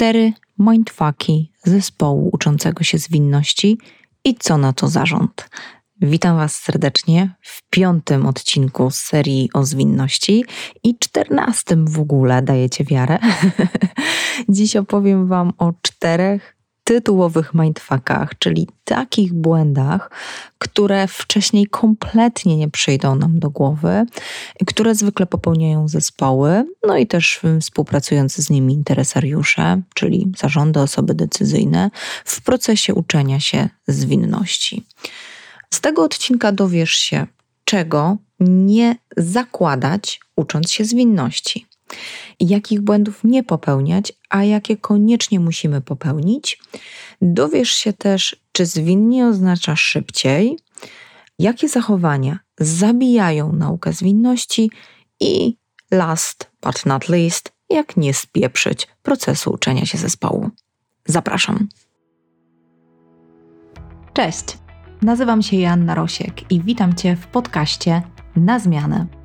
cztery mindfucki zespołu uczącego się zwinności i co na to zarząd. Witam Was serdecznie w piątym odcinku serii o zwinności i czternastym w ogóle, dajecie wiarę. Dziś opowiem Wam o czterech tytułowych mindfuckach, czyli takich błędach, które wcześniej kompletnie nie przyjdą nam do głowy, które zwykle popełniają zespoły, no i też współpracujący z nimi interesariusze, czyli zarządy, osoby decyzyjne w procesie uczenia się zwinności. Z tego odcinka dowiesz się, czego nie zakładać, ucząc się zwinności jakich błędów nie popełniać, a jakie koniecznie musimy popełnić. Dowiesz się też, czy zwinnie oznacza szybciej, jakie zachowania zabijają naukę zwinności i last but not least, jak nie spieprzyć procesu uczenia się zespołu. Zapraszam. Cześć, nazywam się Joanna Rosiek i witam Cię w podcaście Na Zmianę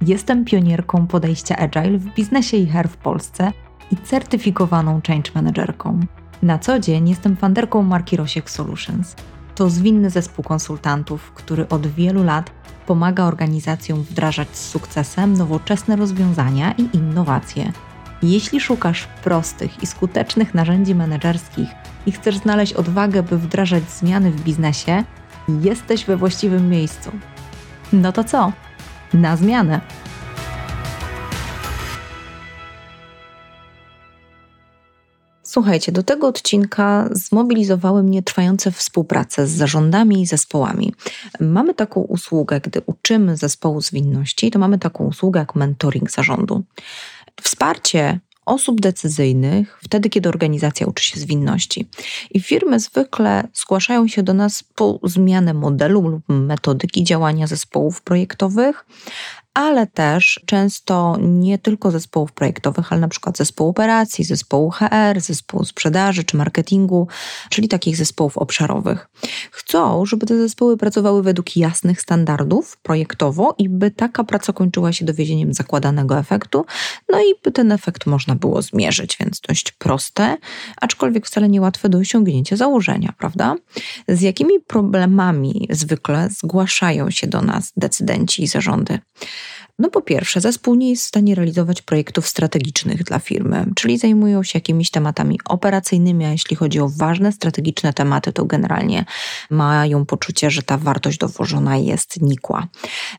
Jestem pionierką podejścia Agile w biznesie i HR w Polsce i certyfikowaną change managerką. Na co dzień jestem fanderką marki Rosiek Solutions. To zwinny zespół konsultantów, który od wielu lat pomaga organizacjom wdrażać z sukcesem nowoczesne rozwiązania i innowacje. Jeśli szukasz prostych i skutecznych narzędzi menedżerskich i chcesz znaleźć odwagę, by wdrażać zmiany w biznesie, jesteś we właściwym miejscu. No to co? Na zmianę. Słuchajcie, do tego odcinka zmobilizowały mnie trwające współprace z zarządami i zespołami. Mamy taką usługę, gdy uczymy zespołu zwinności, to mamy taką usługę jak mentoring zarządu. Wsparcie osób decyzyjnych wtedy, kiedy organizacja uczy się zwinności. I firmy zwykle zgłaszają się do nas po zmianę modelu lub metodyki działania zespołów projektowych, ale też często nie tylko zespołów projektowych, ale na przykład zespołu operacji, zespołu HR, zespołu sprzedaży czy marketingu, czyli takich zespołów obszarowych. Chcą, żeby te zespoły pracowały według jasnych standardów projektowo i by taka praca kończyła się dowiezieniem zakładanego efektu, no i by ten efekt można było zmierzyć, więc dość proste, aczkolwiek wcale niełatwe do osiągnięcia założenia, prawda? Z jakimi problemami zwykle zgłaszają się do nas decydenci i zarządy? No po pierwsze, zespół nie jest w stanie realizować projektów strategicznych dla firmy, czyli zajmują się jakimiś tematami operacyjnymi, a jeśli chodzi o ważne strategiczne tematy, to generalnie mają poczucie, że ta wartość dowożona jest nikła.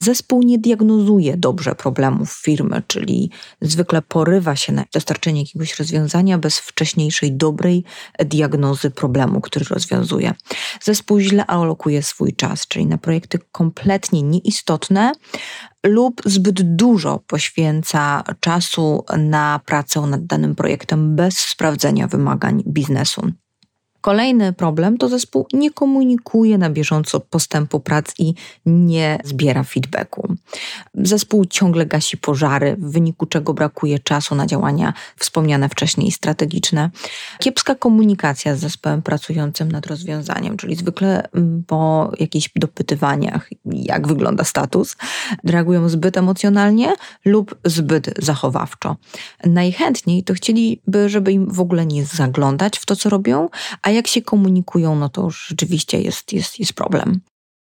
Zespół nie diagnozuje dobrze problemów firmy, czyli zwykle porywa się na dostarczenie jakiegoś rozwiązania bez wcześniejszej dobrej diagnozy problemu, który rozwiązuje. Zespół źle alokuje swój czas, czyli na projekty kompletnie nieistotne, lub zbyt dużo poświęca czasu na pracę nad danym projektem bez sprawdzenia wymagań biznesu. Kolejny problem to zespół nie komunikuje na bieżąco postępu prac i nie zbiera feedbacku. Zespół ciągle gasi pożary, w wyniku czego brakuje czasu na działania wspomniane wcześniej strategiczne. Kiepska komunikacja z zespołem pracującym nad rozwiązaniem, czyli zwykle mm, po jakichś dopytywaniach, jak wygląda status, reagują zbyt emocjonalnie lub zbyt zachowawczo. Najchętniej to chcieliby, żeby im w ogóle nie zaglądać w to, co robią, a jak się komunikują, no to już rzeczywiście jest, jest, jest problem.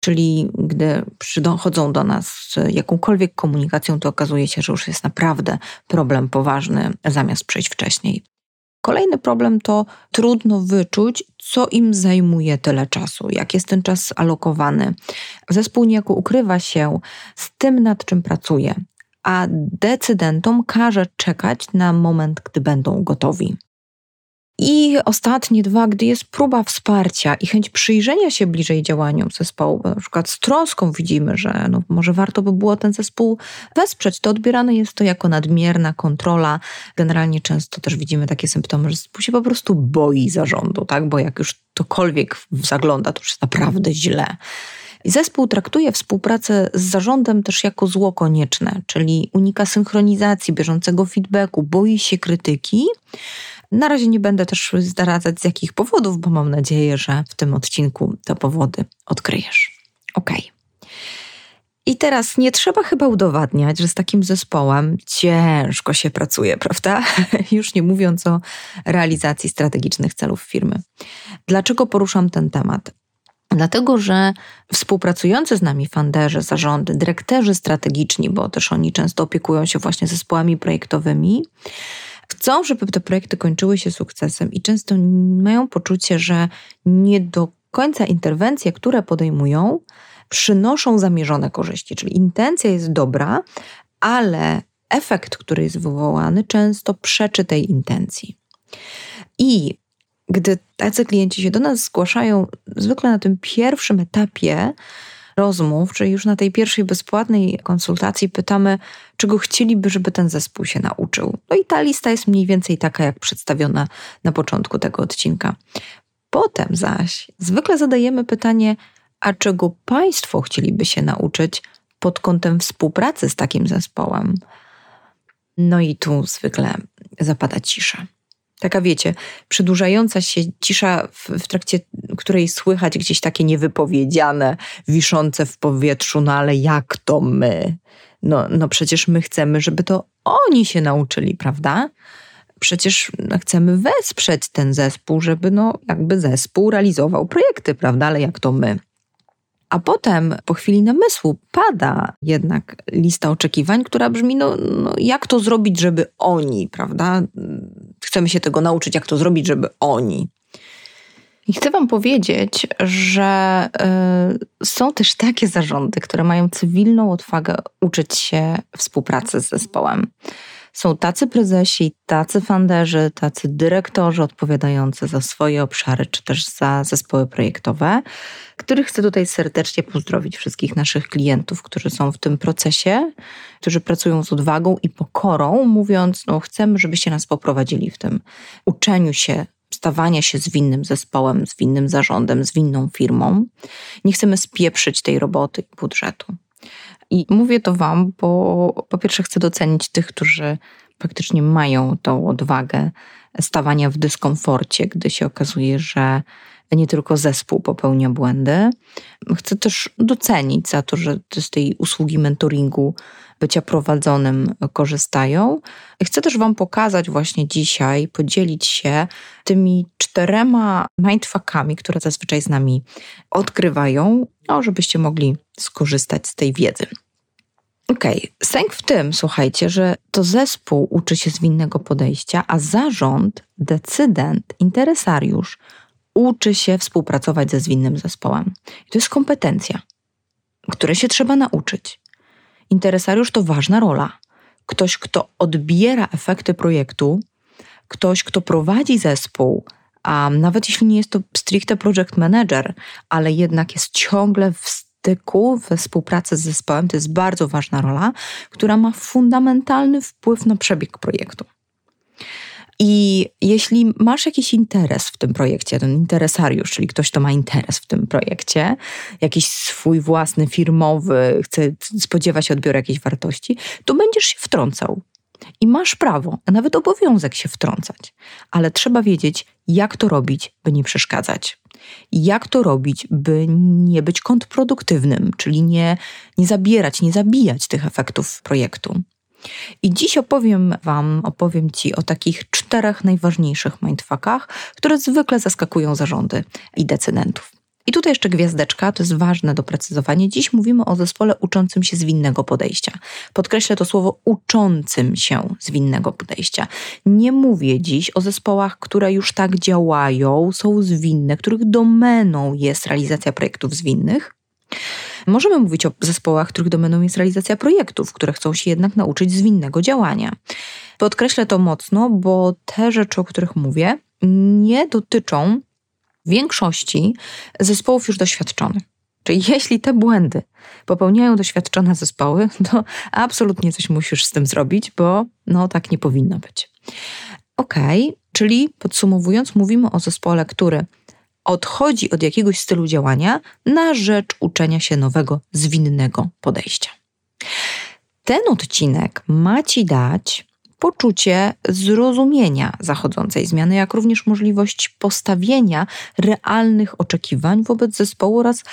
Czyli gdy przychodzą do nas z jakąkolwiek komunikacją, to okazuje się, że już jest naprawdę problem poważny, zamiast przejść wcześniej. Kolejny problem to trudno wyczuć, co im zajmuje tyle czasu, jak jest ten czas alokowany. Zespół niejako ukrywa się z tym, nad czym pracuje, a decydentom każe czekać na moment, gdy będą gotowi. I ostatnie dwa, gdy jest próba wsparcia i chęć przyjrzenia się bliżej działaniom zespołu, bo na przykład z troską widzimy, że no, może warto by było ten zespół wesprzeć, to odbierane jest to jako nadmierna kontrola. Generalnie często też widzimy takie symptomy, że zespół się po prostu boi zarządu, tak? bo jak już tokolwiek zagląda, to już jest naprawdę źle. Zespół traktuje współpracę z zarządem też jako zło konieczne, czyli unika synchronizacji, bieżącego feedbacku, boi się krytyki, na razie nie będę też zdradzać z jakich powodów, bo mam nadzieję, że w tym odcinku te powody odkryjesz. Ok. I teraz nie trzeba chyba udowadniać, że z takim zespołem ciężko się pracuje, prawda? Już nie mówiąc o realizacji strategicznych celów firmy. Dlaczego poruszam ten temat? Dlatego, że współpracujący z nami funderzy, zarządy, dyrektorzy strategiczni, bo też oni często opiekują się właśnie zespołami projektowymi, chcą, żeby te projekty kończyły się sukcesem i często mają poczucie, że nie do końca interwencje, które podejmują, przynoszą zamierzone korzyści. Czyli intencja jest dobra, ale efekt, który jest wywołany, często przeczy tej intencji. I gdy tacy klienci się do nas zgłaszają, zwykle na tym pierwszym etapie rozmów, czyli już na tej pierwszej bezpłatnej konsultacji, pytamy, czego chcieliby, żeby ten zespół się nauczył. No i ta lista jest mniej więcej taka, jak przedstawiona na początku tego odcinka. Potem zaś zwykle zadajemy pytanie, a czego Państwo chcieliby się nauczyć pod kątem współpracy z takim zespołem? No i tu zwykle zapada cisza. Taka wiecie, przedłużająca się cisza, w, w, trakcie której słychać gdzieś takie niewypowiedziane, wiszące w powietrzu, no ale jak to my? No, no przecież my chcemy, żeby to oni się nauczyli, prawda? Przecież chcemy wesprzeć ten zespół, żeby no jakby zespół realizował projekty, prawda? Ale jak to my? A potem, po chwili namysłu, pada jednak lista oczekiwań, która brzmi: no, no, jak to zrobić, żeby oni, prawda? Chcemy się tego nauczyć, jak to zrobić, żeby oni. I chcę Wam powiedzieć, że y, są też takie zarządy, które mają cywilną odwagę uczyć się współpracy z zespołem. Są tacy prezesi, tacy funderzy, tacy dyrektorzy odpowiadający za swoje obszary, czy też za zespoły projektowe, których chcę tutaj serdecznie pozdrowić wszystkich naszych klientów, którzy są w tym procesie, którzy pracują z odwagą i pokorą, mówiąc, no chcemy, żebyście nas poprowadzili w tym uczeniu się stawania się zwinnym zespołem, zwinnym zarządem, zwinną firmą. Nie chcemy spieprzyć tej roboty i budżetu. I mówię to Wam, bo po pierwsze chcę docenić tych, którzy faktycznie mają tą odwagę stawania w dyskomforcie, gdy się okazuje, że nie tylko zespół popełnia błędy. Chcę też docenić za to, że z tej usługi mentoringu, bycia prowadzonym korzystają. Chcę też Wam pokazać właśnie dzisiaj, podzielić się tymi czterema mindfuckami, które zazwyczaj z nami odkrywają, no, żebyście mogli skorzystać z tej wiedzy. Okej, okay. sęk w tym, słuchajcie, że to zespół uczy się zwinnego podejścia, a zarząd, decydent, interesariusz uczy się współpracować ze zwinnym zespołem. I to jest kompetencja, której się trzeba nauczyć. Interesariusz to ważna rola. Ktoś, kto odbiera efekty projektu, ktoś, kto prowadzi zespół, a nawet jeśli nie jest to stricte project manager, ale jednak jest ciągle w styku, we współpracy z zespołem, to jest bardzo ważna rola, która ma fundamentalny wpływ na przebieg projektu. I jeśli masz jakiś interes w tym projekcie, ten interesariusz, czyli ktoś, kto ma interes w tym projekcie, jakiś swój własny, firmowy, chce spodziewać się odbioru jakiejś wartości, to będziesz się wtrącał. I masz prawo, a nawet obowiązek się wtrącać, ale trzeba wiedzieć, jak to robić, by nie przeszkadzać. Jak to robić, by nie być kontrproduktywnym, czyli nie, nie zabierać, nie zabijać tych efektów projektu. I dziś opowiem Wam, opowiem Ci o takich czterech najważniejszych mindfuckach, które zwykle zaskakują zarządy i decydentów. I tutaj jeszcze gwiazdeczka, to jest ważne doprecyzowanie. Dziś mówimy o zespole uczącym się zwinnego podejścia. Podkreślę to słowo uczącym się zwinnego podejścia. Nie mówię dziś o zespołach, które już tak działają, są zwinne, których domeną jest realizacja projektów zwinnych. Możemy mówić o zespołach, których domeną jest realizacja projektów, które chcą się jednak nauczyć zwinnego działania. Podkreślę to mocno, bo te rzeczy, o których mówię, nie dotyczą większości zespołów już doświadczonych. Czyli jeśli te błędy popełniają doświadczone zespoły, to absolutnie coś musisz z tym zrobić, bo no tak nie powinno być. Ok, czyli podsumowując, mówimy o zespole, który odchodzi od jakiegoś stylu działania na rzecz uczenia się nowego, zwinnego podejścia. Ten odcinek ma Ci dać poczucie zrozumienia zachodzącej zmiany, jak również możliwość postawienia realnych oczekiwań wobec zespołu oraz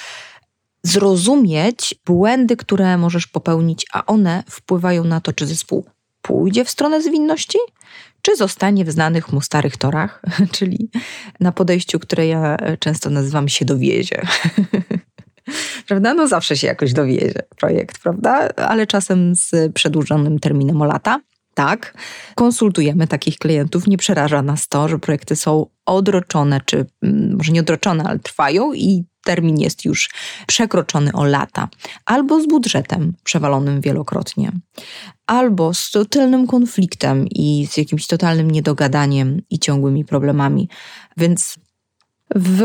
zrozumieć błędy, które możesz popełnić, a one wpływają na to, czy zespół pójdzie w stronę zwinności, czy zostanie w znanych mu starych torach, czyli na podejściu, które ja często nazywam się dowiezie. prawda? No zawsze się jakoś dowiezie projekt, prawda? Ale czasem z przedłużonym terminem o lata. Tak, konsultujemy takich klientów. Nie przeraża nas to, że projekty są odroczone, czy mm, może nie odroczone, ale trwają i termin jest już przekroczony o lata, albo z budżetem przewalonym wielokrotnie, albo z totalnym konfliktem i z jakimś totalnym niedogadaniem i ciągłymi problemami. Więc w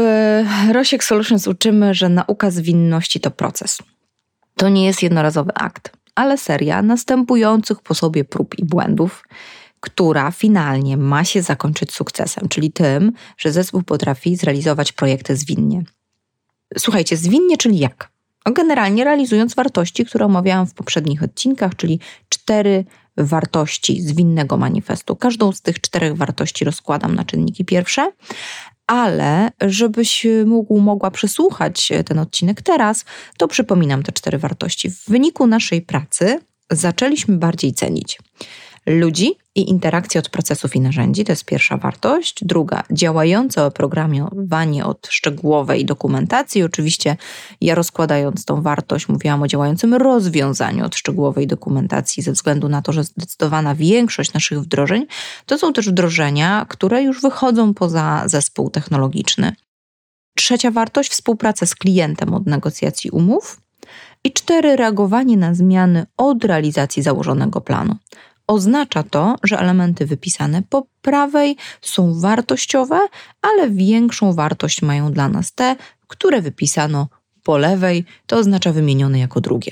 Rosiek Solutions uczymy, że nauka zwinności to proces. To nie jest jednorazowy akt, ale seria następujących po sobie prób i błędów, która finalnie ma się zakończyć sukcesem, czyli tym, że zespół potrafi zrealizować projekty zwinnie. Słuchajcie, zwinnie, czyli jak? No generalnie realizując wartości, które omawiałam w poprzednich odcinkach, czyli cztery wartości zwinnego manifestu. Każdą z tych czterech wartości rozkładam na czynniki pierwsze, ale żebyś mógł, mogła przesłuchać ten odcinek teraz, to przypominam te cztery wartości. W wyniku naszej pracy zaczęliśmy bardziej cenić ludzi i interakcję od procesów i narzędzi, to jest pierwsza wartość. Druga, działające oprogramowanie od szczegółowej dokumentacji. Oczywiście ja rozkładając tą wartość mówiłam o działającym rozwiązaniu od szczegółowej dokumentacji ze względu na to, że zdecydowana większość naszych wdrożeń to są też wdrożenia, które już wychodzą poza zespół technologiczny. Trzecia wartość współpraca z klientem od negocjacji umów. I cztery, reagowanie na zmiany od realizacji założonego planu. Oznacza to, że elementy wypisane po prawej są wartościowe, ale większą wartość mają dla nas te, które wypisano po lewej, to oznacza wymienione jako drugie.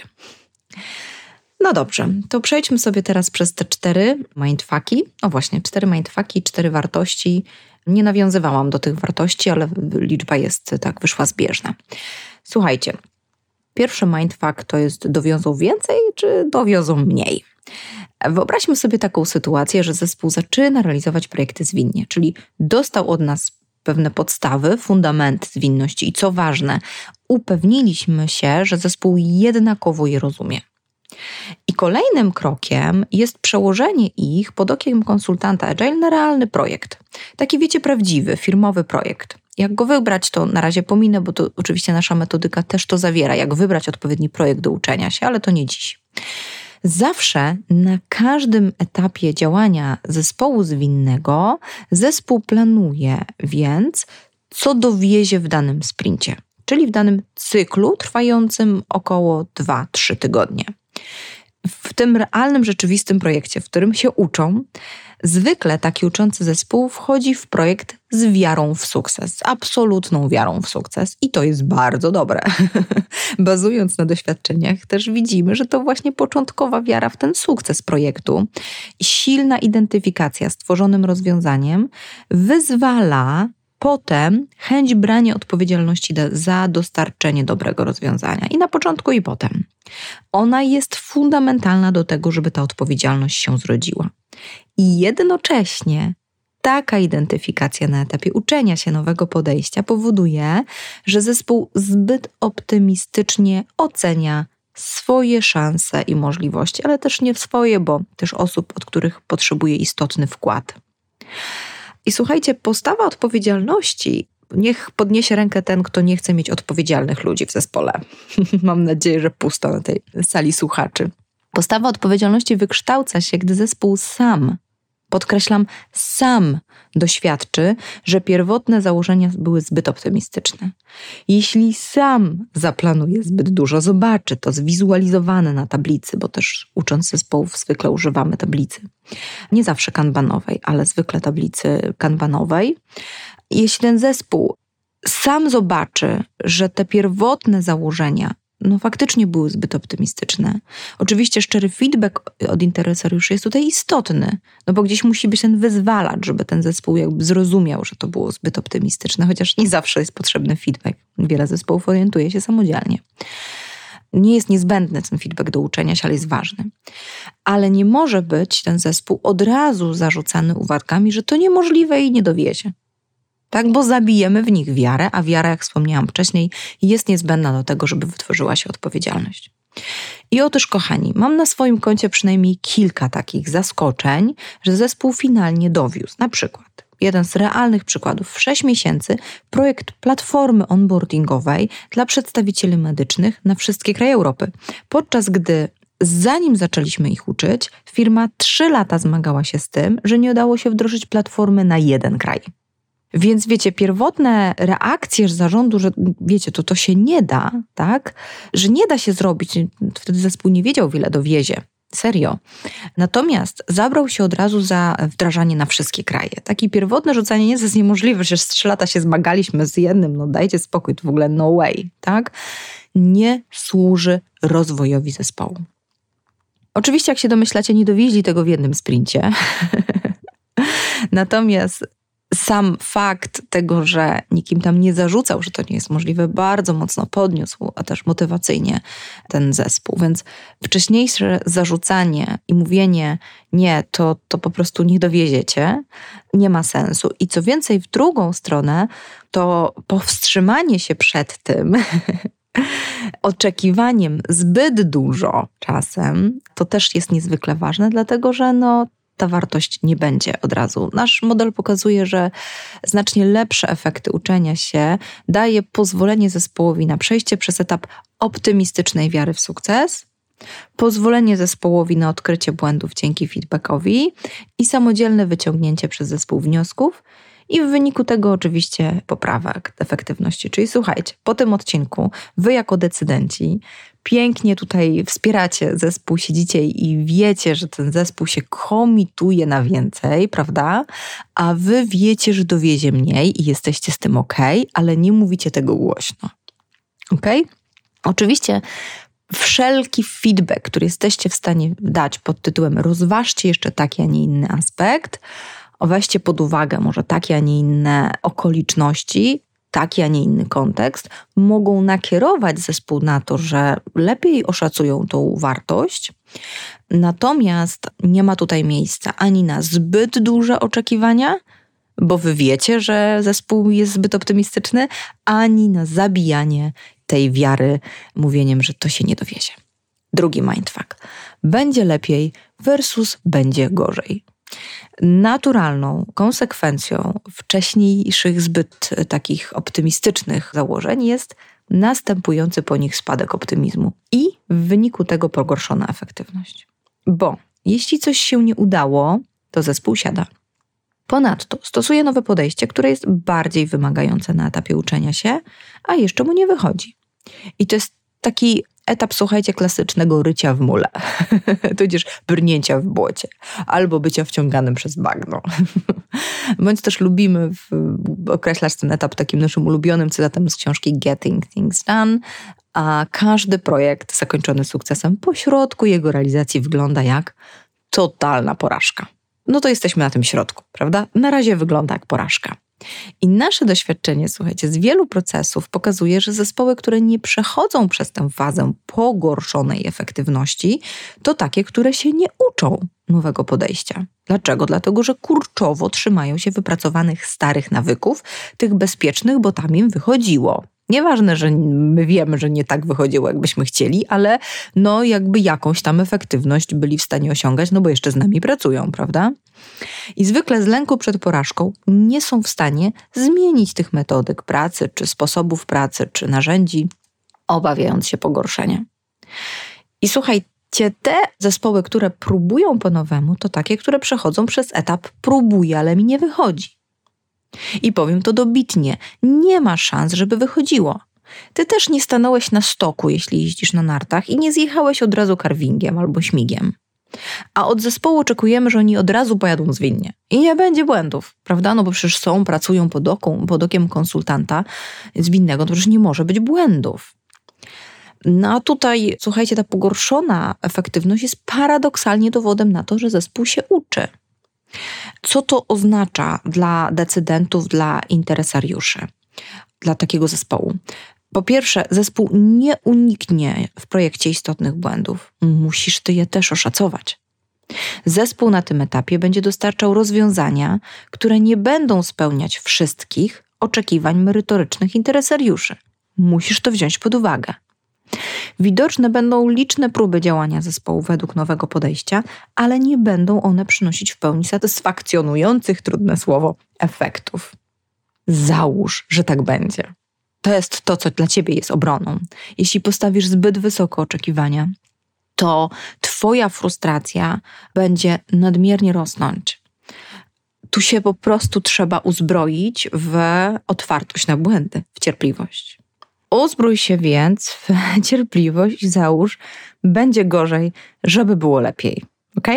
No dobrze, to przejdźmy sobie teraz przez te cztery mindfucki. O właśnie, cztery mindfucki, cztery wartości. Nie nawiązywałam do tych wartości, ale liczba jest tak wyszła zbieżna. Słuchajcie, pierwszy mindfuck to jest dowiozą więcej czy dowiozą mniej? Wyobraźmy sobie taką sytuację, że zespół zaczyna realizować projekty zwinnie, czyli dostał od nas pewne podstawy, fundamenty zwinności i co ważne, upewniliśmy się, że zespół jednakowo je rozumie. I kolejnym krokiem jest przełożenie ich pod okiem konsultanta Agile na realny projekt. Taki wiecie, prawdziwy, firmowy projekt. Jak go wybrać, to na razie pominę, bo to oczywiście nasza metodyka też to zawiera, jak wybrać odpowiedni projekt do uczenia się, ale to nie dziś. Zawsze na każdym etapie działania zespołu zwinnego zespół planuje więc, co dowiezie w danym sprincie, czyli w danym cyklu trwającym około 2-3 tygodnie. W tym realnym, rzeczywistym projekcie, w którym się uczą, Zwykle taki uczący zespół wchodzi w projekt z wiarą w sukces, z absolutną wiarą w sukces i to jest bardzo dobre. Bazując na doświadczeniach, też widzimy, że to właśnie początkowa wiara w ten sukces projektu silna identyfikacja z tworzonym rozwiązaniem wyzwala potem chęć brania odpowiedzialności za dostarczenie dobrego rozwiązania. I na początku, i potem. Ona jest fundamentalna do tego, żeby ta odpowiedzialność się zrodziła. I jednocześnie taka identyfikacja na etapie uczenia się nowego podejścia powoduje, że zespół zbyt optymistycznie ocenia swoje szanse i możliwości, ale też nie swoje, bo też osób, od których potrzebuje istotny wkład. I słuchajcie, postawa odpowiedzialności. Niech podniesie rękę ten, kto nie chce mieć odpowiedzialnych ludzi w zespole. Mam nadzieję, że pusto na tej sali słuchaczy. Postawa odpowiedzialności wykształca się, gdy zespół sam, podkreślam, sam doświadczy, że pierwotne założenia były zbyt optymistyczne. Jeśli sam zaplanuje zbyt dużo, zobaczy to zwizualizowane na tablicy, bo też ucząc zespołów zwykle używamy tablicy. Nie zawsze kanbanowej, ale zwykle tablicy kanbanowej. Jeśli ten zespół sam zobaczy, że te pierwotne założenia no faktycznie były zbyt optymistyczne. Oczywiście szczery feedback od interesariuszy jest tutaj istotny, no bo gdzieś musi być ten wyzwalacz, żeby ten zespół jakby zrozumiał, że to było zbyt optymistyczne, chociaż nie zawsze jest potrzebny feedback. Wiele zespołów orientuje się samodzielnie. Nie jest niezbędny ten feedback do uczenia się, ale jest ważny. Ale nie może być ten zespół od razu zarzucany uwagami, że to niemożliwe i nie dowiezie. Tak? Bo zabijemy w nich wiarę, a wiara, jak wspomniałam wcześniej, jest niezbędna do tego, żeby wytworzyła się odpowiedzialność. I otóż, kochani, mam na swoim koncie przynajmniej kilka takich zaskoczeń, że zespół finalnie dowiózł. Na przykład, jeden z realnych przykładów, w 6 miesięcy projekt platformy onboardingowej dla przedstawicieli medycznych na wszystkie kraje Europy. Podczas gdy zanim zaczęliśmy ich uczyć, firma 3 lata zmagała się z tym, że nie udało się wdrożyć platformy na jeden kraj. Więc wiecie, pierwotne reakcje zarządu, że wiecie, to to się nie da, tak? Że nie da się zrobić. Wtedy zespół nie wiedział, wiele dowiezie. Serio. Natomiast zabrał się od razu za wdrażanie na wszystkie kraje. Takie pierwotne rzucanie nie jest niemożliwe, że trzy lata się zmagaliśmy z jednym, no dajcie spokój, to w ogóle no way, tak? Nie służy rozwojowi zespołu. Oczywiście, jak się domyślacie, nie dowieźli tego w jednym sprincie. Natomiast sam fakt tego, że nikim tam nie zarzucał, że to nie jest możliwe, bardzo mocno podniósł, a też motywacyjnie ten zespół. Więc wcześniejsze zarzucanie i mówienie nie, to, to po prostu nie dowieziecie, nie ma sensu. I co więcej, w drugą stronę, to powstrzymanie się przed tym, oczekiwaniem zbyt dużo czasem, to też jest niezwykle ważne, dlatego że no, ta wartość nie będzie od razu. Nasz model pokazuje, że znacznie lepsze efekty uczenia się daje pozwolenie zespołowi na przejście przez etap optymistycznej wiary w sukces, pozwolenie zespołowi na odkrycie błędów dzięki feedbackowi i samodzielne wyciągnięcie przez zespół wniosków. I w wyniku tego oczywiście poprawek efektywności. Czyli słuchajcie, po tym odcinku wy jako decydenci pięknie tutaj wspieracie zespół, siedzicie i wiecie, że ten zespół się komituje na więcej, prawda? A wy wiecie, że dowiezie mniej i jesteście z tym ok, ale nie mówicie tego głośno. Ok? Oczywiście wszelki feedback, który jesteście w stanie dać pod tytułem rozważcie jeszcze taki, a nie inny aspekt, weźcie pod uwagę może takie, a nie inne okoliczności, taki, a nie inny kontekst, mogą nakierować zespół na to, że lepiej oszacują tą wartość. Natomiast nie ma tutaj miejsca ani na zbyt duże oczekiwania, bo wy wiecie, że zespół jest zbyt optymistyczny, ani na zabijanie tej wiary mówieniem, że to się nie dowiezie. Drugi mindfuck. Będzie lepiej versus będzie gorzej. Naturalną konsekwencją wcześniejszych zbyt takich optymistycznych założeń jest następujący po nich spadek optymizmu i w wyniku tego pogorszona efektywność. Bo jeśli coś się nie udało, to zespół siada. Ponadto stosuje nowe podejście, które jest bardziej wymagające na etapie uczenia się, a jeszcze mu nie wychodzi. I to jest taki etap, słuchajcie, klasycznego rycia w mule, tudzież brnięcia w błocie, albo bycia wciąganym przez bagno. Bądź też lubimy określać ten etap takim naszym ulubionym cytatem z książki Getting Things Done, a każdy projekt zakończony sukcesem po środku jego realizacji wygląda jak totalna porażka. No to jesteśmy na tym środku, prawda? Na razie wygląda jak porażka. I nasze doświadczenie, słuchajcie, z wielu procesów pokazuje, że zespoły, które nie przechodzą przez tę fazę pogorszonej efektywności, to takie, które się nie uczą nowego podejścia. Dlaczego? Dlatego, że kurczowo trzymają się wypracowanych starych nawyków, tych bezpiecznych, bo tam im wychodziło. Nieważne, że my wiemy, że nie tak wychodziło, jakbyśmy chcieli, ale no jakby jakąś tam efektywność byli w stanie osiągać, no bo jeszcze z nami pracują, prawda? I zwykle z lęku przed porażką nie są w stanie zmienić tych metodyk pracy, czy sposobów pracy, czy narzędzi, obawiając się pogorszenia. I słuchajcie, te zespoły, które próbują po nowemu, to takie, które przechodzą przez etap próbuję, ale mi nie wychodzi. I powiem to dobitnie: nie ma szans, żeby wychodziło. Ty też nie stanąłeś na stoku, jeśli jeździsz na nartach, i nie zjechałeś od razu karwingiem albo śmigiem. A od zespołu oczekujemy, że oni od razu pojadą zwinnie. I nie będzie błędów, prawda? No bo przecież są, pracują pod, oką, pod okiem konsultanta zwinnego, to przecież nie może być błędów. No a tutaj, słuchajcie, ta pogorszona efektywność jest paradoksalnie dowodem na to, że zespół się uczy. Co to oznacza dla decydentów, dla interesariuszy, dla takiego zespołu? Po pierwsze, zespół nie uniknie w projekcie istotnych błędów. Musisz ty je też oszacować. Zespół na tym etapie będzie dostarczał rozwiązania, które nie będą spełniać wszystkich, oczekiwań merytorycznych interesariuszy. Musisz to wziąć pod uwagę. Widoczne będą liczne próby działania zespołu według nowego podejścia, ale nie będą one przynosić w pełni satysfakcjonujących, trudne słowo, efektów. Załóż, że tak będzie. To jest to, co dla ciebie jest obroną. Jeśli postawisz zbyt wysoko oczekiwania, to Twoja frustracja będzie nadmiernie rosnąć. Tu się po prostu trzeba uzbroić w otwartość na błędy, w cierpliwość. Uzbrój się więc w cierpliwość i załóż, będzie gorzej, żeby było lepiej. Ok?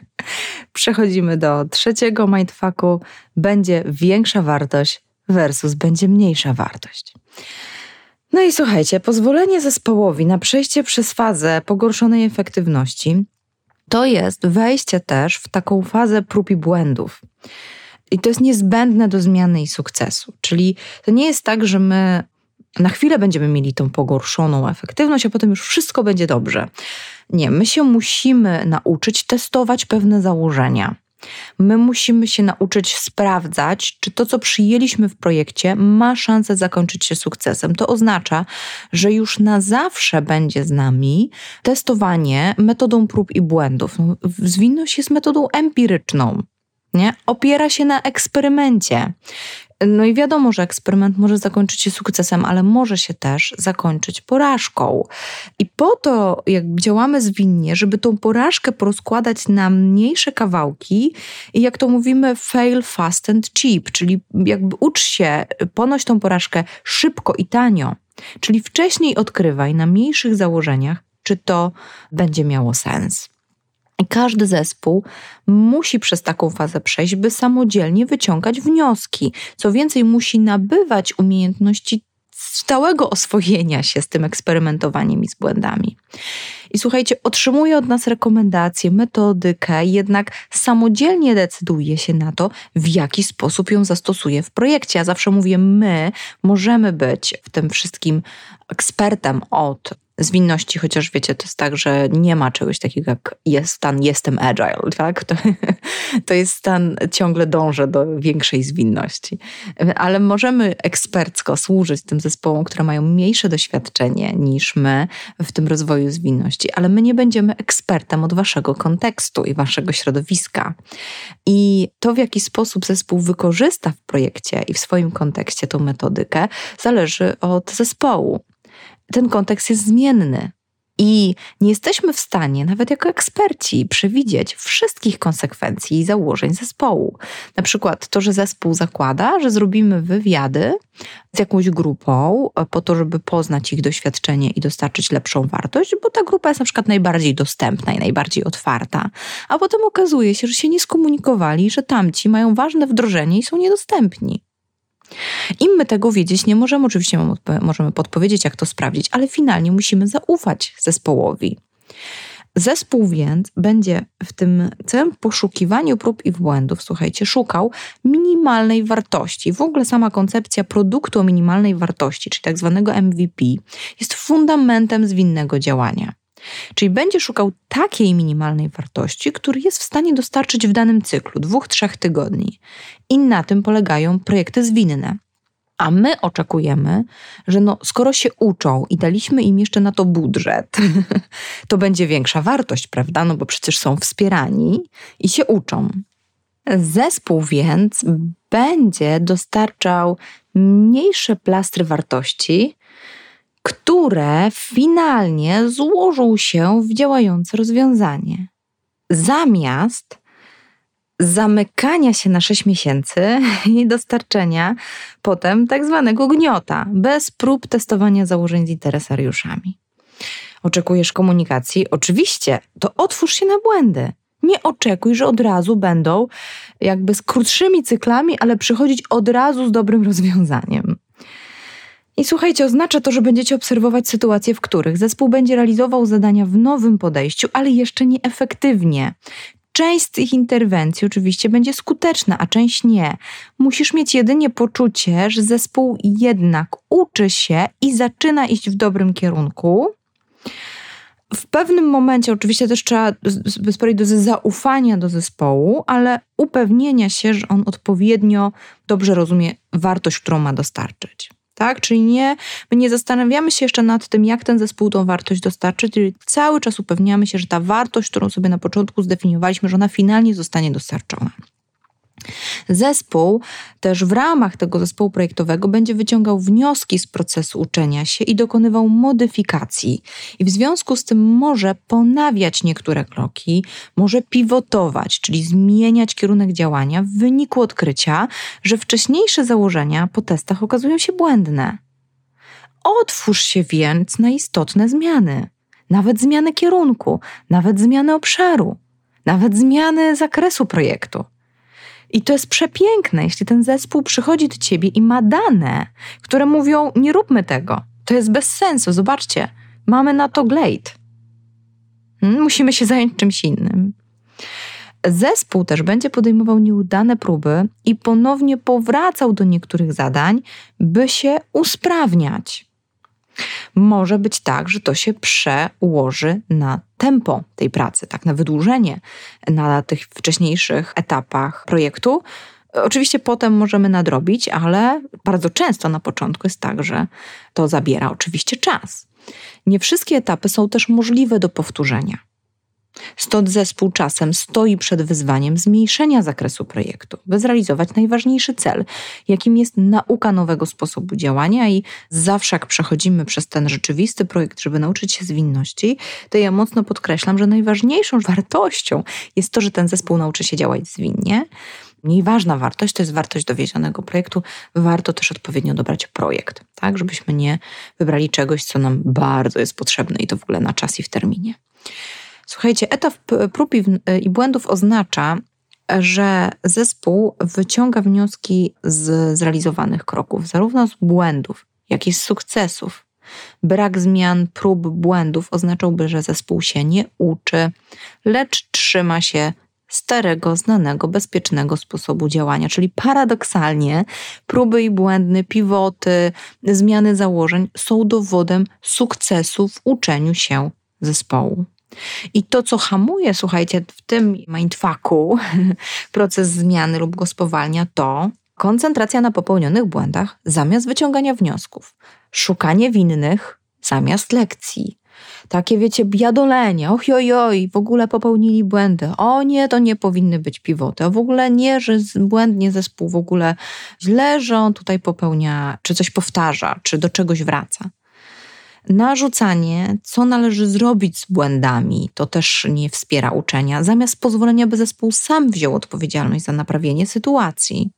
Przechodzimy do trzeciego mindfucku. Będzie większa wartość versus będzie mniejsza wartość. No i słuchajcie, pozwolenie zespołowi na przejście przez fazę pogorszonej efektywności to jest wejście też w taką fazę prób i błędów. I to jest niezbędne do zmiany i sukcesu. Czyli to nie jest tak, że my na chwilę będziemy mieli tą pogorszoną efektywność, a potem już wszystko będzie dobrze. Nie, my się musimy nauczyć testować pewne założenia. My musimy się nauczyć sprawdzać, czy to, co przyjęliśmy w projekcie, ma szansę zakończyć się sukcesem. To oznacza, że już na zawsze będzie z nami testowanie metodą prób i błędów. No, zwinność jest metodą empiryczną. Nie? Opiera się na eksperymencie. No i wiadomo, że eksperyment może zakończyć się sukcesem, ale może się też zakończyć porażką. I po to, jak działamy zwinnie, żeby tą porażkę porozkładać na mniejsze kawałki i jak to mówimy, fail fast and cheap, czyli jakby ucz się, ponoć tą porażkę szybko i tanio. Czyli wcześniej odkrywaj na mniejszych założeniach, czy to będzie miało sens. I każdy zespół musi przez taką fazę przejść, by samodzielnie wyciągać wnioski. Co więcej, musi nabywać umiejętności stałego oswojenia się z tym eksperymentowaniem i z błędami. I słuchajcie, otrzymuje od nas rekomendacje, metodykę, jednak samodzielnie decyduje się na to, w jaki sposób ją zastosuje w projekcie. Ja zawsze mówię, my możemy być w tym wszystkim ekspertem od zwinności, chociaż wiecie, to jest tak, że nie ma czegoś takiego jak jest stan jestem agile, tak? To, to jest stan ciągle dążę do większej zwinności. Ale możemy ekspercko służyć tym zespołom, które mają mniejsze doświadczenie niż my w tym rozwoju zwinności, ale my nie będziemy ekspertem od waszego kontekstu i waszego środowiska. I to, w jaki sposób zespół wykorzysta w projekcie i w swoim kontekście tą metodykę, zależy od zespołu ten kontekst jest zmienny. I nie jesteśmy w stanie, nawet jako eksperci, przewidzieć wszystkich konsekwencji i założeń zespołu. Na przykład to, że zespół zakłada, że zrobimy wywiady z jakąś grupą po to, żeby poznać ich doświadczenie i dostarczyć lepszą wartość, bo ta grupa jest na przykład najbardziej dostępna i najbardziej otwarta. A potem okazuje się, że się nie skomunikowali, że tamci mają ważne wdrożenie i są niedostępni. Im my tego wiedzieć nie możemy, oczywiście możemy podpowiedzieć, jak to sprawdzić, ale finalnie musimy zaufać zespołowi. Zespół więc będzie w tym całym poszukiwaniu prób i błędów, słuchajcie, szukał minimalnej wartości. W ogóle sama koncepcja produktu o minimalnej wartości, czyli tak zwanego MVP, jest fundamentem zwinnego działania. Czyli będzie szukał takiej minimalnej wartości, który jest w stanie dostarczyć w danym cyklu dwóch, trzech tygodni. I na tym polegają projekty zwinne. A my oczekujemy, że no, skoro się uczą i daliśmy im jeszcze na to budżet, to będzie większa wartość, prawda? No bo przecież są wspierani i się uczą. Zespół więc będzie dostarczał mniejsze plastry wartości, które finalnie złożą się w działające rozwiązanie. Zamiast zamykania się na 6 miesięcy i dostarczenia potem tak zwanego gniota, bez prób testowania założeń z interesariuszami. Oczekujesz komunikacji? Oczywiście, to otwórz się na błędy. Nie oczekuj, że od razu będą jakby z krótszymi cyklami, ale przychodzić od razu z dobrym rozwiązaniem. I słuchajcie, oznacza to, że będziecie obserwować sytuacje, w których zespół będzie realizował zadania w nowym podejściu, ale jeszcze nieefektywnie. Część z tych interwencji oczywiście będzie skuteczna, a część nie. Musisz mieć jedynie poczucie, że zespół jednak uczy się i zaczyna iść w dobrym kierunku, W pewnym momencie oczywiście też trzeba sprawdzić dozy zaufania do zespołu, ale upewnienia się, że on odpowiednio dobrze rozumie wartość, którą ma dostarczyć. Tak? Czyli nie, my nie zastanawiamy się jeszcze nad tym, jak ten zespół tą wartość dostarczy, czyli cały czas upewniamy się, że ta wartość, którą sobie na początku zdefiniowaliśmy, że ona finalnie zostanie dostarczona. Zespół też w ramach tego zespołu projektowego będzie wyciągał wnioski z procesu uczenia się i dokonywał modyfikacji. I w związku z tym może ponawiać niektóre kroki, może pivotować, czyli zmieniać kierunek działania w wyniku odkrycia, że wcześniejsze założenia po testach okazują się błędne. Otwórz się więc na istotne zmiany, nawet zmiany kierunku, nawet zmiany obszaru, nawet zmiany zakresu projektu. I to jest przepiękne, jeśli ten zespół przychodzi do ciebie i ma dane, które mówią: Nie róbmy tego. To jest bez sensu. Zobaczcie, mamy na to glade. Hmm? Musimy się zająć czymś innym. Zespół też będzie podejmował nieudane próby i ponownie powracał do niektórych zadań, by się usprawniać. Może być tak, że to się przełoży na tempo tej pracy, tak, na wydłużenie na tych wcześniejszych etapach projektu. Oczywiście potem możemy nadrobić, ale bardzo często na początku jest tak, że to zabiera oczywiście czas. Nie wszystkie etapy są też możliwe do powtórzenia. Stąd zespół czasem stoi przed wyzwaniem zmniejszenia zakresu projektu, by zrealizować najważniejszy cel, jakim jest nauka nowego sposobu działania i zawsze jak przechodzimy przez ten rzeczywisty projekt, żeby nauczyć się zwinności, to ja mocno podkreślam, że najważniejszą wartością jest to, że ten zespół nauczy się działać zwinnie. Mniej ważna wartość to jest wartość dowiedzionego projektu. Warto też odpowiednio dobrać projekt, tak, żebyśmy nie wybrali czegoś, co nam bardzo jest potrzebne i to w ogóle na czas i w terminie. Słuchajcie, etap prób i błędów oznacza, że zespół wyciąga wnioski z zrealizowanych kroków, zarówno z błędów, jak i z sukcesów. Brak zmian, prób, błędów oznaczałby, że zespół się nie uczy, lecz trzyma się starego, znanego, bezpiecznego sposobu działania. Czyli paradoksalnie próby i błędne, pivoty, zmiany założeń są dowodem sukcesu w uczeniu się zespołu. I to, co hamuje, słuchajcie, w tym mindfucku proces zmiany lub go spowalnia, to koncentracja na popełnionych błędach zamiast wyciągania wniosków, szukanie winnych zamiast lekcji. Takie, wiecie, biadolenie, och oj, w ogóle popełnili błędy. O nie, to nie powinny być piwoty. O w ogóle nie, że błędnie zespół w ogóle źle, że on tutaj popełnia, czy coś powtarza, czy do czegoś wraca. Narzucanie, co należy zrobić z błędami, to też nie wspiera uczenia, zamiast pozwolenia, by zespół sam wziął odpowiedzialność za naprawienie sytuacji.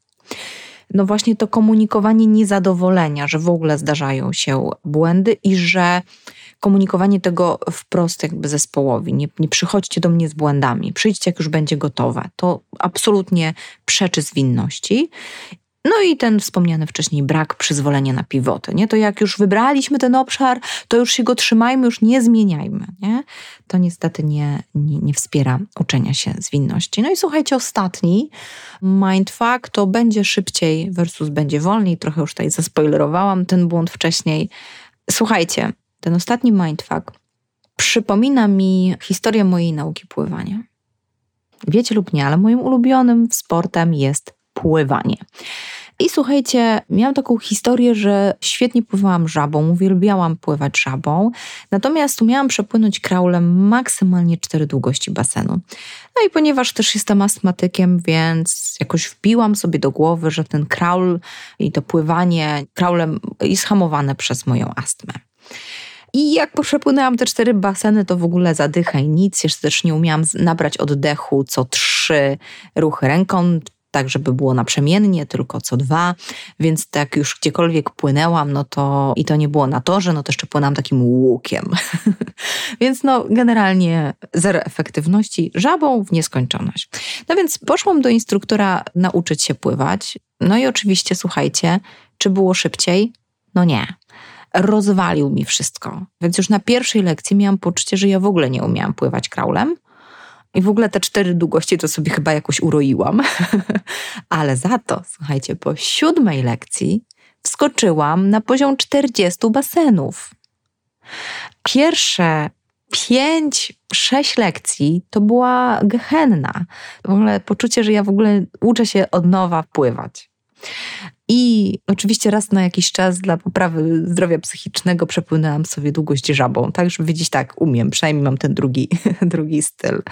No właśnie to komunikowanie niezadowolenia, że w ogóle zdarzają się błędy i że komunikowanie tego wprost jakby zespołowi. Nie, nie przychodźcie do mnie z błędami, przyjdźcie jak już będzie gotowe. To absolutnie przeczy zwinności. No i ten wspomniany wcześniej brak przyzwolenia na pivoty. Nie? To jak już wybraliśmy ten obszar, to już się go trzymajmy, już nie zmieniajmy. Nie? To niestety nie, nie, nie wspiera uczenia się zwinności. No i słuchajcie, ostatni mindfuck to będzie szybciej versus będzie wolniej. Trochę już tutaj zaspoilerowałam ten błąd wcześniej. Słuchajcie, ten ostatni mindfuck przypomina mi historię mojej nauki pływania. Wiecie lub nie, ale moim ulubionym sportem jest pływanie. I słuchajcie, miałam taką historię, że świetnie pływałam żabą, uwielbiałam pływać żabą, natomiast umiałam przepłynąć kraulem maksymalnie cztery długości basenu. No i ponieważ też jestem astmatykiem, więc jakoś wbiłam sobie do głowy, że ten kraul i to pływanie kraulem jest hamowane przez moją astmę. I jak przepłynęłam te cztery baseny, to w ogóle zadycha i nic. Jeszcze też nie umiałam nabrać oddechu co trzy ruchy ręką, tak, żeby było naprzemiennie, tylko co dwa, więc tak już gdziekolwiek płynęłam, no to i to nie było na torze, no to jeszcze płynęłam takim łukiem. więc no generalnie zero efektywności, żabą w nieskończoność. No więc poszłam do instruktora nauczyć się pływać. No i oczywiście, słuchajcie, czy było szybciej? No nie rozwalił mi wszystko. Więc już na pierwszej lekcji miałam poczucie, że ja w ogóle nie umiałam pływać kraulem. I w ogóle te cztery długości to sobie chyba jakoś uroiłam. Ale za to, słuchajcie, po siódmej lekcji wskoczyłam na poziom 40 basenów. Pierwsze pięć, sześć lekcji to była gehenna. W ogóle poczucie, że ja w ogóle uczę się od nowa pływać. I oczywiście raz na jakiś czas dla poprawy zdrowia psychicznego przepłynęłam sobie długość żabą, tak, żeby wiedzieć, tak, umiem, przynajmniej mam ten drugi, drugi styl.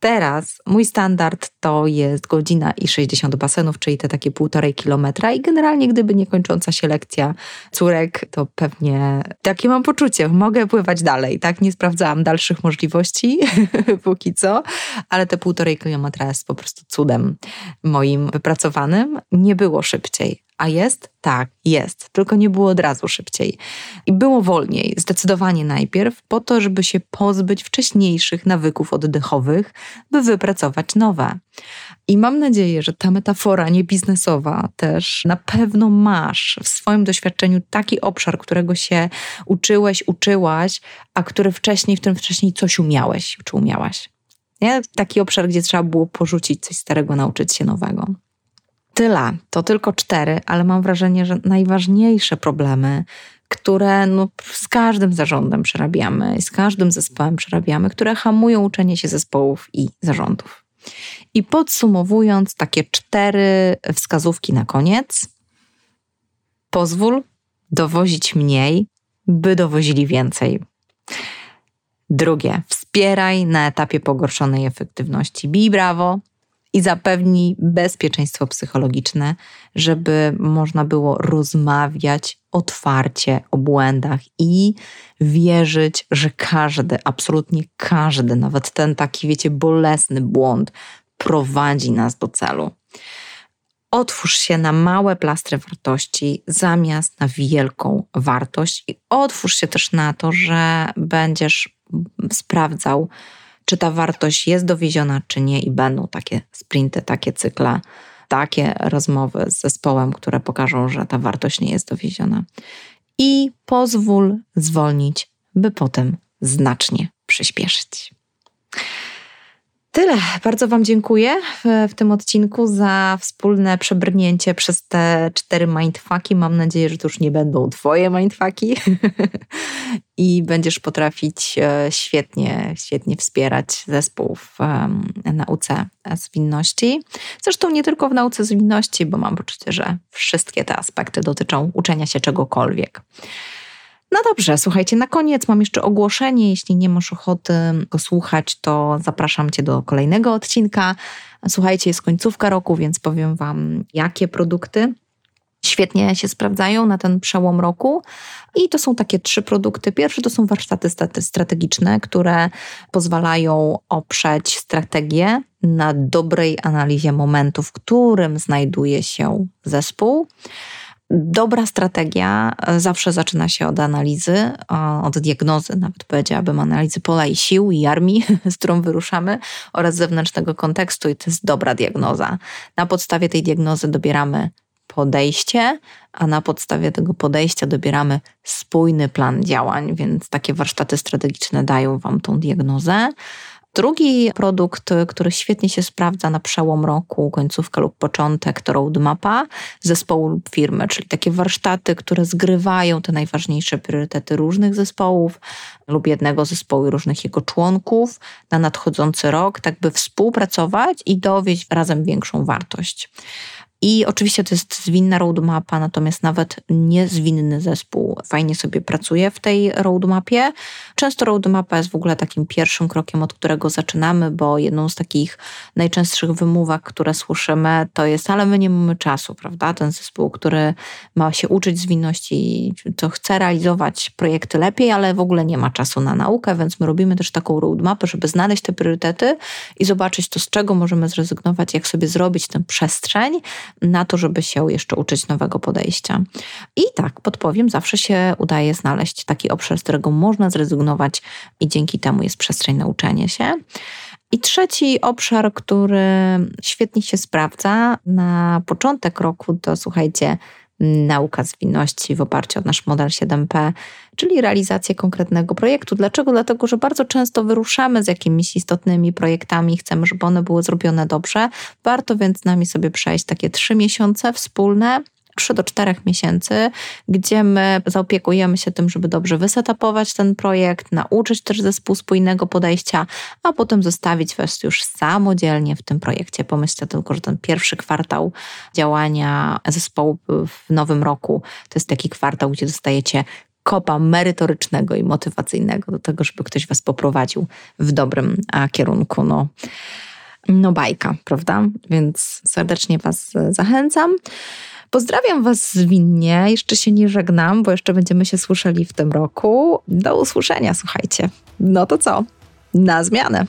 Teraz mój standard to jest godzina i 60 basenów, czyli te takie półtorej kilometra i generalnie gdyby nie kończąca się lekcja córek, to pewnie takie mam poczucie, mogę pływać dalej, tak? Nie sprawdzałam dalszych możliwości póki co, ale te półtorej kilometra jest po prostu cudem moim wypracowanym. Nie było szybciej. A jest? Tak, jest. Tylko nie było od razu szybciej. I było wolniej, zdecydowanie najpierw, po to, żeby się pozbyć wcześniejszych nawyków oddechowych, by wypracować nowe. I mam nadzieję, że ta metafora niebiznesowa też na pewno masz w swoim doświadczeniu taki obszar, którego się uczyłeś, uczyłaś, a który wcześniej, w którym wcześniej coś umiałeś czy umiałaś. Nie? Taki obszar, gdzie trzeba było porzucić coś starego, nauczyć się nowego tyle, to tylko cztery, ale mam wrażenie, że najważniejsze problemy, które no, z każdym zarządem przerabiamy, z każdym zespołem przerabiamy, które hamują uczenie się zespołów i zarządów. I podsumowując, takie cztery wskazówki na koniec. Pozwól dowozić mniej, by dowozili więcej. Drugie, wspieraj na etapie pogorszonej efektywności. Bij brawo, i zapewni bezpieczeństwo psychologiczne, żeby można było rozmawiać otwarcie o błędach i wierzyć, że każdy, absolutnie każdy, nawet ten taki, wiecie, bolesny błąd prowadzi nas do celu. Otwórz się na małe plastry wartości zamiast na wielką wartość i otwórz się też na to, że będziesz sprawdzał, czy ta wartość jest dowieziona, czy nie, i będą takie sprinty, takie cykle, takie rozmowy z zespołem, które pokażą, że ta wartość nie jest dowieziona. I pozwól zwolnić, by potem znacznie przyspieszyć. Tyle. Bardzo Wam dziękuję w, w, tym odcinku za wspólne przebrnięcie przez te cztery mindfucki. Mam nadzieję, że to już nie będą Twoje mindfucki i będziesz potrafić e, świetnie, świetnie wspierać zespół w nauce zwinności. Zresztą nie tylko w nauce zwinności, bo mam poczucie, że wszystkie te aspekty dotyczą uczenia się czegokolwiek. No dobrze, słuchajcie, na koniec mam jeszcze ogłoszenie. Jeśli nie masz ochoty go słuchać, to zapraszam Cię do kolejnego odcinka. Słuchajcie, jest końcówka roku, więc powiem Wam, jakie produkty świetnie się sprawdzają na ten przełom roku. I to są takie trzy produkty. Pierwszy to są warsztaty strategiczne, które pozwalają oprzeć strategię na dobrej analizie momentu, w którym znajduje się zespół. Dobra strategia e, zawsze zaczyna się od analizy, od diagnozy, nawet powiedziałabym, analizy pola i sił i armii, z którą wyruszamy, oraz zewnętrznego kontekstu, i to jest dobra diagnoza. Na podstawie tej diagnozy dobieramy podejście, a na podstawie tego podejścia dobieramy spójny plan działań, więc takie warsztaty strategiczne dają Wam tą diagnozę. Drugi produkt, który świetnie się sprawdza na przełom roku, końcówka lub początek, to roadmapa zespołu lub firmy, czyli takie warsztaty, które zgrywają te najważniejsze priorytety różnych zespołów lub jednego zespołu i różnych jego członków na nadchodzący rok, tak by współpracować i dowieść razem większą wartość. I oczywiście to jest zwinna roadmapa, natomiast nawet niezwinny zespół fajnie sobie pracuje w tej roadmapie. Często roadmapa jest w ogóle takim pierwszym krokiem, od którego zaczynamy, bo jedną z takich najczęstszych wymówek, które słyszymy, to jest, ale my nie mamy czasu, prawda? Ten zespół, który ma się uczyć zwinności, to chce realizować projekty lepiej, ale w ogóle nie ma czasu na naukę, więc my robimy też taką roadmapę, żeby znaleźć te priorytety i zobaczyć to, z czego możemy zrezygnować, jak sobie zrobić tę przestrzeń, na to, żeby się jeszcze uczyć nowego podejścia. I tak, podpowiem, zawsze się udaje znaleźć taki obszar, z którego można zrezygnować i dzięki temu jest przestrzeń na uczenie się. I trzeci obszar, który świetnie się sprawdza na początek roku, to słuchajcie, nauka zwinności w oparciu o nasz model 7P, czyli realizację konkretnego projektu. Dlaczego? Dlatego, że bardzo często wyruszamy z jakimiś istotnymi projektami, chcemy, żeby one były zrobione dobrze. Warto więc z nami sobie przejść takie trzy miesiące wspólne 3 do 4 miesięcy, gdzie my zaopiekujemy się tym, żeby dobrze wysetapować ten projekt, nauczyć też zespół spójnego podejścia, a potem zostawić Was już samodzielnie w tym projekcie. Pomyślcie tylko, że ten pierwszy kwartał działania zespołu w nowym roku to jest taki kwartał, gdzie dostajecie kopa merytorycznego i motywacyjnego do tego, żeby ktoś Was poprowadził w dobrym kierunku. No, no bajka, prawda? Więc serdecznie Was zachęcam. Pozdrawiam Was zwinnie, jeszcze się nie żegnam, bo jeszcze będziemy się słyszeli w tym roku. Do usłyszenia, słuchajcie. No to co? Na zmianę.